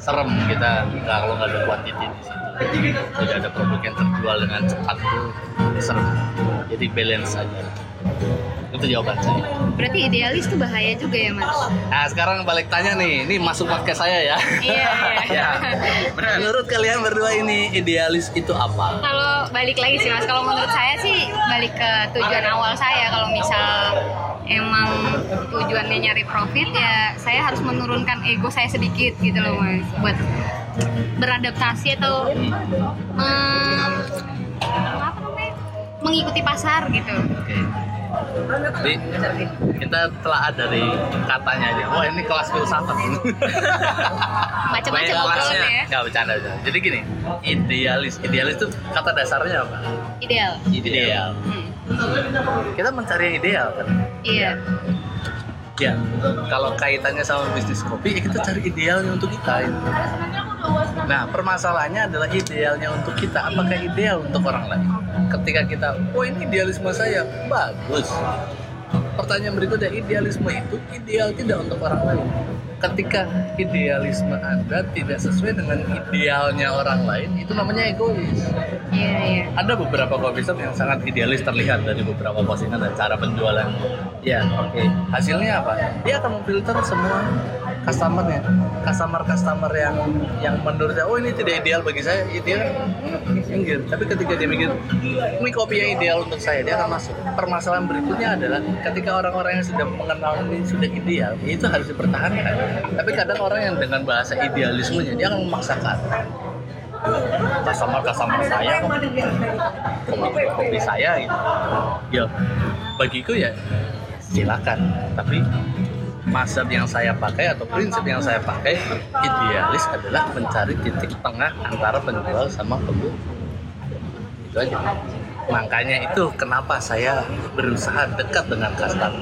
serem kita kalau nggak ada quantity di situ. Tidak ada produk yang terjual dengan cepat itu serem. Jadi balance aja. Itu jawaban saya. Berarti idealis tuh bahaya juga ya mas. Nah sekarang balik tanya nih, ini masuk podcast saya ya. Iya. Ya. Benar. Menurut kalian berdua ini idealis itu apa? Kalau balik lagi sih mas, kalau menurut saya sih balik ke tujuan awal saya. Kalau misal emang tujuannya nyari profit ya saya harus menurunkan ego saya sedikit gitu loh mas, buat beradaptasi atau em, apa namanya mengikuti pasar gitu. Oke. Jadi kita telah dari katanya aja. Wah ini kelas filsafat. Macam-macam kelasnya. ya. Gak bercanda, bercanda. Jadi gini, idealis. Idealis itu kata dasarnya apa? Ideal. Ideal. Hmm. Kita mencari yang ideal kan. Iya. Ya, kalau kaitannya sama bisnis kopi, ya kita cari idealnya untuk kita. ya. Nah, permasalahannya adalah idealnya untuk kita. Apakah ideal untuk orang lain? Ketika kita, oh ini idealisme saya, bagus. Pertanyaan berikutnya, idealisme itu ideal tidak untuk orang lain? Ketika idealisme Anda tidak sesuai dengan idealnya orang lain, itu namanya egois. Iya, iya. ada beberapa coffee shop yang sangat idealis terlihat dari beberapa postingan dan cara penjualan. Ya, oke. Hasilnya apa? Dia akan memfilter semua customernya, customer-customer yang yang menurut saya, oh ini tidak ideal bagi saya, ya dia minggir. Tapi ketika dia mikir, ini kopi yang ideal untuk saya, dia akan masuk. Permasalahan berikutnya adalah ketika orang-orang yang sudah mengenal ini sudah ideal, ya itu harus dipertahankan. Tapi kadang orang yang dengan bahasa idealismenya, dia akan memaksakan. Customer customer saya kopi kopi saya gitu. Ya bagiku ya silakan. Tapi mazhab yang saya pakai atau prinsip yang saya pakai idealis adalah mencari titik tengah antara penjual sama pembeli. Itu aja. Makanya itu kenapa saya berusaha dekat dengan customer.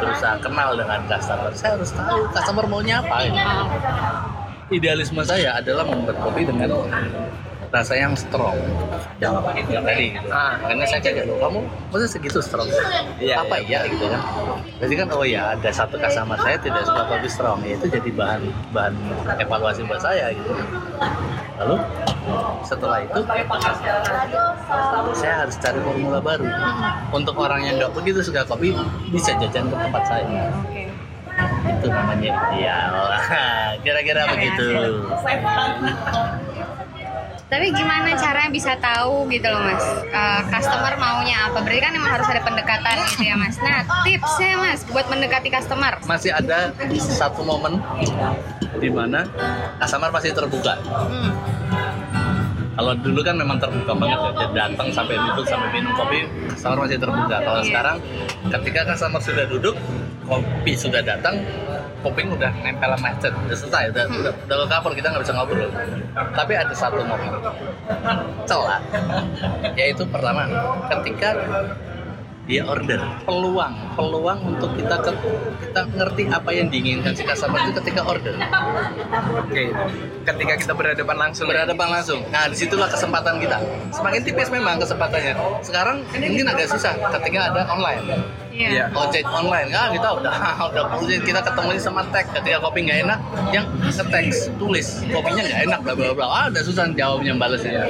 Berusaha kenal dengan customer. Saya harus tahu customer maunya apa gitu idealisme saya adalah membuat kopi dengan rasa yang strong. Yang yang tadi gitu. Ah. makanya saya kayak lo kamu masa segitu strong? Iya, apa iya. gitu kan. Jadi kan oh ya ada satu customer saya tidak suka kopi strong ya itu jadi bahan bahan evaluasi buat saya gitu. Lalu setelah itu saya harus cari formula baru. Untuk orang yang nggak begitu suka kopi bisa jajan ke tempat saya. Oke. itu namanya ideal kira-kira begitu Tapi gimana caranya bisa tahu gitu loh mas? Eh, Customer maunya apa? Berarti kan emang harus ada pendekatan gitu ya mas. Nah tipsnya mas buat mendekati customer. Masih ada satu momen di mana customer pasti terbuka. Hmm. kalau dulu kan memang terbuka banget ya Dia datang sampai duduk sampai minum kopi customer masih terbuka. Kalau Iya. sekarang ketika customer sudah duduk kopi sudah datang kopi udah nempel sama headset udah selesai udah Hmm. udah, udah cover kita nggak bisa ngobrol tapi ada satu momen celah yaitu pertama ketika dia order peluang peluang untuk kita ke, kita ngerti apa yang diinginkan si customer itu ketika order Oke. Ketika kita berhadapan langsung. ya? berhadapan langsung. Nah, di situlah kesempatan kita. Semakin tipis memang kesempatannya. Sekarang mungkin agak susah ketika ada online. Iya Iya. Ojek online, ah kita udah udah pusing kita ketemu sama tag ketika kopi nggak enak, yang nge-text tulis kopinya nggak enak bla bla bla. Ah udah susah jawabnya balesnya.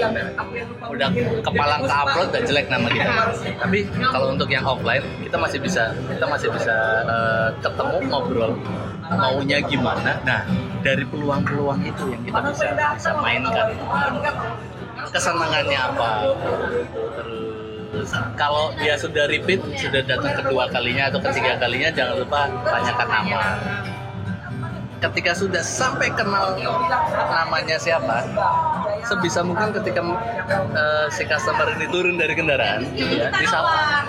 Udah kepalang ke upload dan jelek nama kita. Tapi kalau untuk yang offline kita masih bisa kita masih bisa eh, ketemu ngobrol maunya gimana. Nah dari peluang-peluang itu yang kita bisa bisa mainkan. Kesenangannya apa? Terus kalau dia sudah repeat, sudah datang kedua kalinya atau ketiga kalinya, jangan lupa tanyakan nama. Ketika sudah sampai kenal namanya siapa, sebisa mungkin ketika eh, si customer ini turun dari kendaraan, ya, disapa.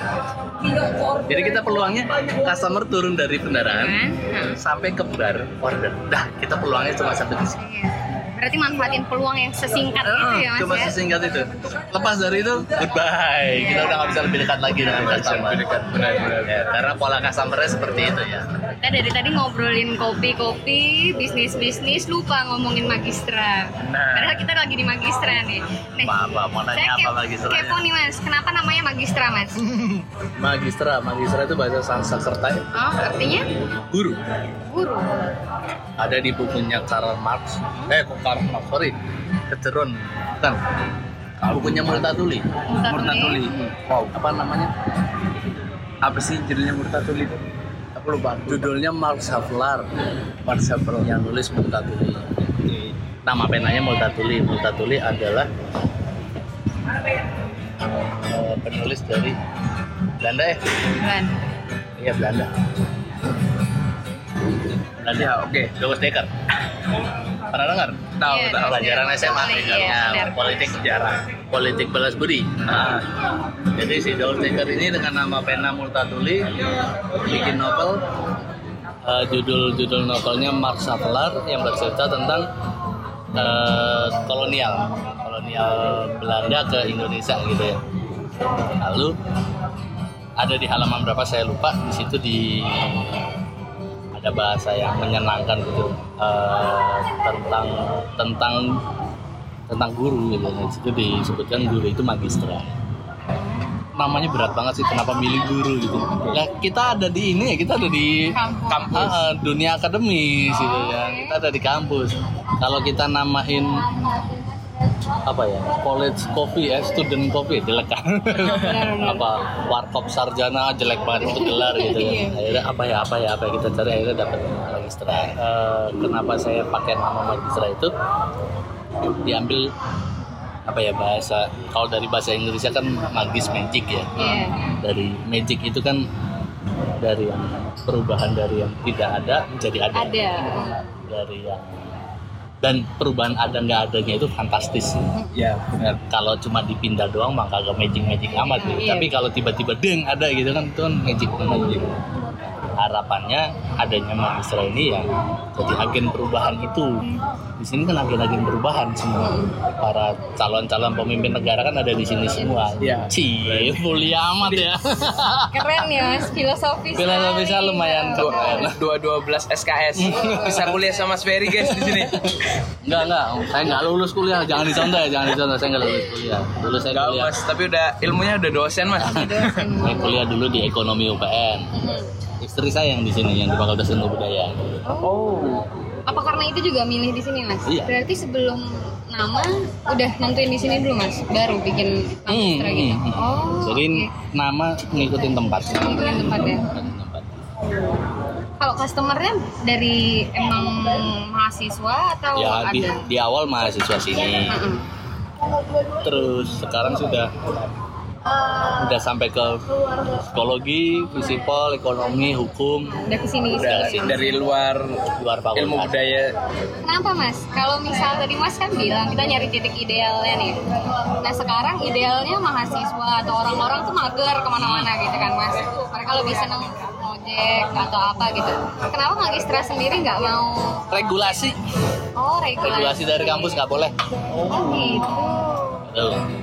Jadi kita peluangnya customer turun dari kendaraan sampai ke bar order. Dah, kita peluangnya cuma sampai di situ. Berarti manfaatin peluang yang sesingkat itu ya mas cuma ya sesingkat itu. Lepas dari itu, goodbye. Kita udah nggak bisa lebih dekat lagi dengan customer. lebih dekat. Ya, karena pola customernya seperti itu ya. Kita dari tadi ngobrolin kopi-kopi, bisnis-bisnis, lupa ngomongin magistra. Nah. Padahal kita lagi di magistra nih. Nih, Apa, apa, mau saya nanya apa ke- lagi sebenarnya? kepo nih mas, kenapa namanya magistra mas? Magistra, magistra itu bahasa Sanskerta ya. Oh, artinya Guru. guru. Ada di bukunya Karl Marx. Eh, kok Karl Marx? Sorry. Keceron. Bukan. Bukunya Multatuli. Murtatuli. Wow. Apa namanya? Apa sih judulnya Murtatuli itu? Aku lupa. Judulnya Marx Havelaar. Marx Havelaar yang nulis Multatuli. Nama penanya Multatuli. Multatuli adalah eh, penulis dari Belanda ya? Bukan. Iya Belanda. Belanda. Ya, oke. Douglas Dekker. Pernah dengar? Tahu, Iya, tahu. Pelajaran Douglas SMA Dekker. ya, politik sejarah, politik balas budi. Ah, Jadi si Douglas Dekker ini dengan nama pena Multatuli bikin novel eh, judul-judul novelnya Marx Havelaar yang bercerita tentang eh, kolonial, kolonial Belanda ke Indonesia gitu ya. Lalu ada di halaman berapa saya lupa di situ di ada bahasa yang menyenangkan gitu. Eh, tentang tentang tentang guru gitu. Di situ disebutkan guru itu magistra. Namanya berat banget sih kenapa milih guru gitu. Ya kita ada di ini ya kita ada di Kampus. Ah, ah, dunia akademis gitu ya. Kita ada di kampus. Kalau kita namain apa ya college coffee ya student coffee jelek kan? Apa warkop sarjana jelek banget untuk gelar gitu. Kan akhirnya apa ya apa ya apa ya kita cari akhirnya dapat magistra Eh, kenapa saya pakai nama magistra itu? Diambil apa ya bahasa kalau dari bahasa Inggrisnya kan magis magic ya. Iya. dari magic itu kan dari yang perubahan dari yang tidak ada menjadi ada, Ada. dari yang dan perubahan ada nggak adanya itu fantastis Ya, benar. kalau cuma dipindah doang mah kagak magic magic amat gitu. Iya. tapi kalau tiba-tiba deng ada gitu kan itu kan magic magic harapannya adanya magistra ini ya jadi agen perubahan itu di sini kan agen-agen perubahan semua para calon-calon pemimpin negara kan ada di sini semua Iya. Cie, mulia amat ya Keren ya mas, filosofis. filosofisnya lumayan keren Dua dua belas SKS bisa kuliah sama Mas Ferry guys di sini. Enggak, enggak. Saya enggak lulus kuliah. Jangan dicontoh ya, jangan dicontoh. Saya enggak lulus kuliah. Dulu saya Enggak kuliah. mas, tapi udah ilmunya udah dosen mas. Saya kuliah dulu di ekonomi UPN. Istri saya yang di sini, yang di Fakultas Ilmu Budaya. Oh. Apa karena itu juga milih di sini mas? Iya. Berarti sebelum nama udah nentuin di sini dulu mas, baru bikin Hmm, gitu. hmm, hmm. Oh. Jadi nama ngikutin tempat. Ngikutin tempat ya. Kalau customernya dari emang mahasiswa atau Ya di, ada? di awal mahasiswa sini, Heeh. terus sekarang sudah udah sampai ke psikologi, fisipol, ekonomi, hukum, Udah ke sini Udah dari luar luar ilmu fakultas. budaya. Kenapa mas? Kalau misal tadi mas kan bilang kita nyari titik idealnya nih. Nah sekarang idealnya mahasiswa atau orang-orang tuh mager ke mana-mana gitu kan mas. Mereka lebih seneng ngojek atau apa gitu. Kenapa magistra sendiri nggak mau? Regulasi, Oh regulasi. regulasi dari kampus nggak boleh. Oh gitu. Tuh.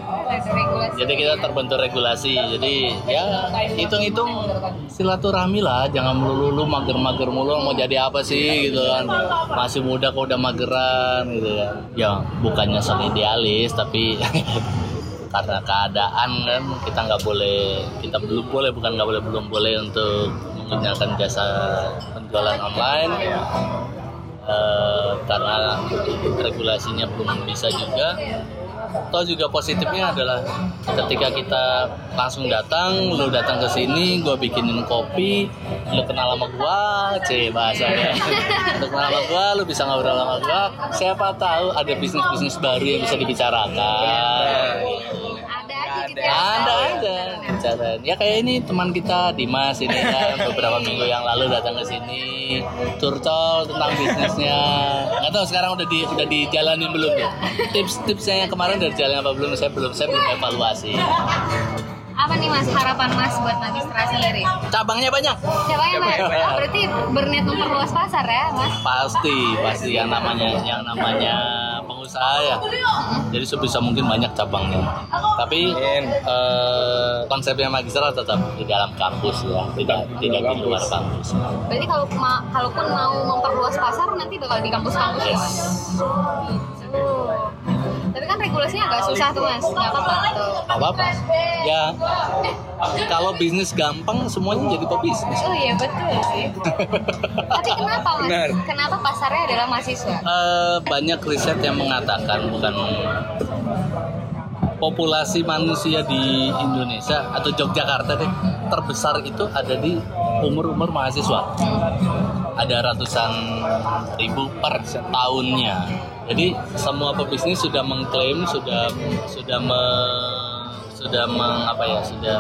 Jadi kita terbentuk regulasi. Jadi ya hitung-hitung silaturahmi lah, jangan melulu mager-mager mulu mau jadi apa sih gitu kan. Masih muda kok udah mageran gitu kan. Ya bukannya sok idealis tapi karena keadaan kan kita nggak boleh kita belum boleh bukan nggak boleh belum boleh untuk menggunakan jasa penjualan online. Eh, karena regulasinya belum bisa juga Toh juga positifnya adalah ketika kita langsung datang, lu datang ke sini, gua bikinin kopi, lu kenal sama gua, c bahasanya. lu kenal sama gua, lu bisa ngobrol sama gua. Siapa tahu ada bisnis-bisnis baru yang bisa dibicarakan. Ada ya. Ada ada bicara. Ya kayak ini teman kita Dimas ini kan beberapa minggu yang lalu datang ke sini curcol tentang bisnisnya. Nggak tahu sekarang udah di udah dijalanin belum ya? Tips-tipsnya yang kemarin udah jalan apa belum? Saya belum saya belum evaluasi. Apa nih mas harapan mas buat magistra sendiri? Cabangnya banyak. Siapa yang mas? Oh, berarti berniat memperluas pasar ya mas? Pasti pasti yang namanya yang namanya pengusaha ya. Jadi sebisa mungkin banyak cabangnya. Tapi eh, konsepnya magistra tetap di dalam kampus ya, tidak tidak di luar kampus. Berarti kalau ma- kalaupun mau memperluas pasar nanti bakal di kampus-kampus ya mas? Gitu. Tapi kan regulasinya agak susah tuh mas, nggak apa-apa tuh. Gak apa-apa. Ya, kalau bisnis gampang semuanya jadi pebisnis. Oh iya betul sih. Tapi kenapa mas? Benar. Kenapa pasarnya adalah mahasiswa? Eh, banyak riset yang mengatakan bukan populasi manusia di Indonesia atau Yogyakarta deh terbesar itu ada di umur-umur mahasiswa. Ada ratusan ribu per tahunnya. Jadi semua pebisnis sudah mengklaim sudah sudah me, sudah meng, apa ya sudah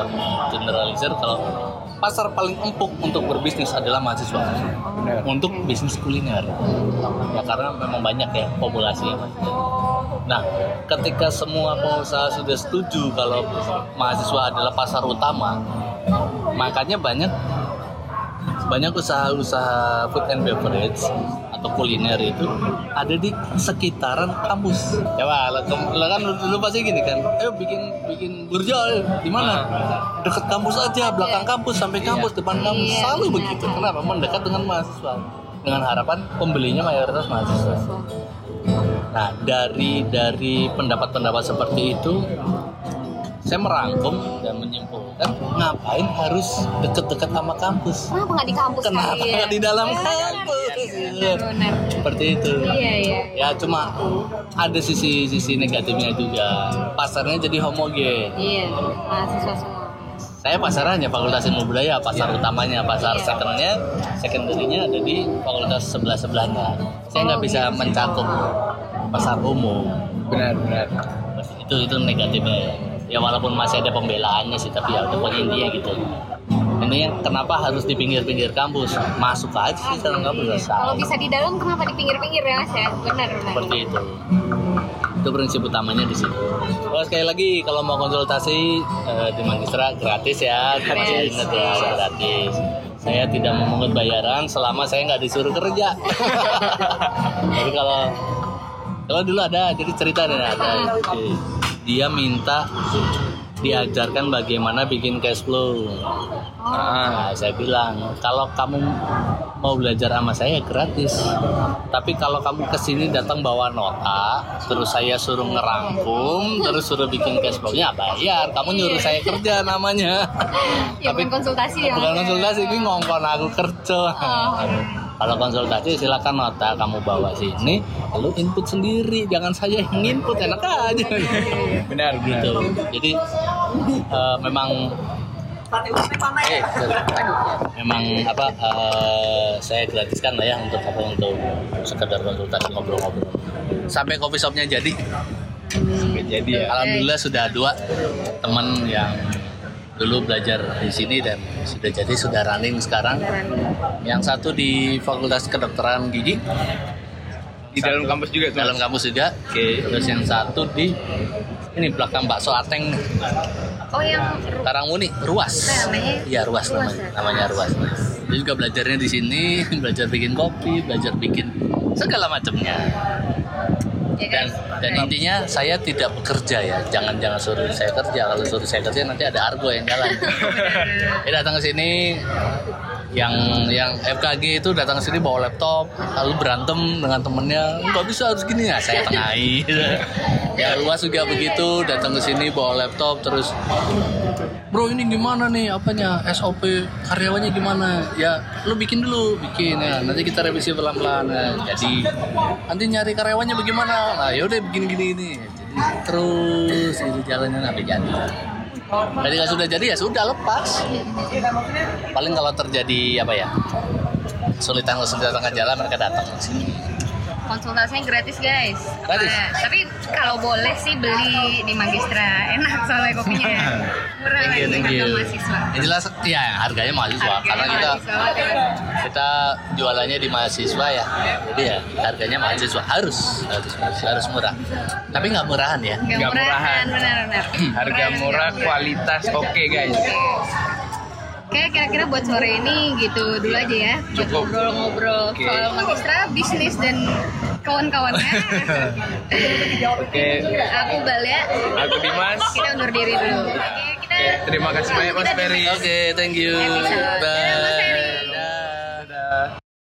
generalisir kalau pasar paling empuk untuk berbisnis adalah mahasiswa. Untuk bisnis kuliner. Ya karena memang banyak ya populasinya nah ketika semua pengusaha sudah setuju kalau mahasiswa adalah pasar utama makanya banyak banyak usaha-usaha food and beverage atau kuliner itu ada di sekitaran kampus. Coba, lo, lo kan dulu pasti gini kan, eh bikin bikin burjo eh, di mana? Dekat kampus aja, belakang kampus sampai kampus, depan kampus, Iya, selalu begitu. Kenapa? Mendekat dengan mahasiswa, dengan harapan pembelinya mayoritas mahasiswa. Nah, dari dari pendapat-pendapat seperti itu, saya merangkum dan menyimpulkan ngapain harus deket-deket sama kampus? Kenapa nggak di kampus Kenapa kali ya? nggak di dalam Ya, kampus? benar. seperti itu. Iya iya. Ya cuma ada sisi sisi negatifnya juga. Pasarnya jadi homogen. Iya mahasiswa semua. Saya pasarannya fakultas ilmu budaya pasar utamanya pasar Iya. secondnya secondary-nya ada di fakultas sebelah sebelahnya saya nggak Oh, bisa gitu. mencakup pasar umum. Benar benar. Itu itu negatifnya ya. walaupun masih ada pembelaannya sih tapi ya pokoknya intinya gitu. Ini kenapa harus di pinggir-pinggir kampus? Masuk aja sih dalam kampus Iya. kalau bisa di dalam kenapa di pinggir-pinggir ya mas ya? Benar benar. Seperti itu. Itu prinsip utamanya di situ. Oh, sekali lagi kalau mau konsultasi eh, di Magistra gratis ya di Masjid Gratis. Ya gratis. Saya tidak memungut bayaran selama saya nggak disuruh kerja. Jadi kalau kalau dulu ada jadi cerita nih ada dia minta diajarkan bagaimana bikin cash flow Nah, saya bilang kalau kamu mau belajar sama saya gratis. Tapi kalau kamu ke sini datang bawa nota, terus saya suruh ngerangkum, terus suruh bikin cash flow-nya bayar. Kamu nyuruh saya kerja namanya. ya Tapi bukan konsultasi ya bukan ya? konsultasi, ini ngongkon aku kerja. Oh. Kalau konsultasi silakan nota kamu bawa sini, lalu input sendiri, jangan saya yang input enak aja. benar benar. Gitu. Jadi eh, memang Eh, memang apa eh, saya gratiskan lah ya untuk apa untuk sekedar konsultasi ngobrol-ngobrol. Sampai coffee shopnya jadi. Jadi ya. Alhamdulillah sudah dua teman yang dulu belajar di sini dan sudah jadi sudah running sekarang yang satu di Fakultas Kedokteran Gigi di dalam kampus juga tuh dalam kampus juga terus yang satu di ini belakang bakso Ateng oh yang Karangmuni Ruas. Namanya? Iya Ruas, Ruas, namanya. ya? Namanya Ruas. Dia juga belajarnya di sini, belajar bikin kopi, belajar bikin segala macamnya. Ya Dan guys dan intinya saya tidak bekerja ya. Jangan jangan suruh saya kerja. Kalau suruh saya kerja nanti ada argo yang jalan. Dia datang ke sini yang yang FKG itu datang ke sini bawa laptop lalu berantem dengan temennya nggak bisa harus gini ya saya tengahi ya luas juga begitu datang ke sini bawa laptop terus bro ini gimana nih? Apanya? SOP karyawannya gimana? Ya lu bikin dulu. Bikin ya nanti kita revisi pelan-pelan. Ya. jadi nanti nyari karyawannya bagaimana? Nah yaudah begini gini gini. Jadi terus itu jalannya sampai jadi. Jadi kalau sudah jadi ya sudah lepas. Paling kalau terjadi apa ya kesulitan ke jalan mereka datang ke sini konsultasinya gratis guys. Gratis? Apa- tapi kalau boleh sih beli di Magistra. Enak soalnya kopinya. Murah thank you lagi thank harga you. mahasiswa. Yang jelas ya harganya mahasiswa. Harganya karena kita mahasiswa kita jualannya di mahasiswa ya. Jadi ya harganya mahasiswa. Harus harus harus murah. Tapi nggak murahan ya. Nggak murahan. murahan. benar-benar harga murah kualitas oke guys Oke, kira-kira buat sore ini gitu dulu aja ya. Cukup. ngobrol-ngobrol Oke. soal magistra, bisnis dan kawan-kawannya. oke Aku Balia. aku Dimas Kita undur diri dulu. Oke, kita Oke, terima kasih banyak Mas Ferry oke thank you bye.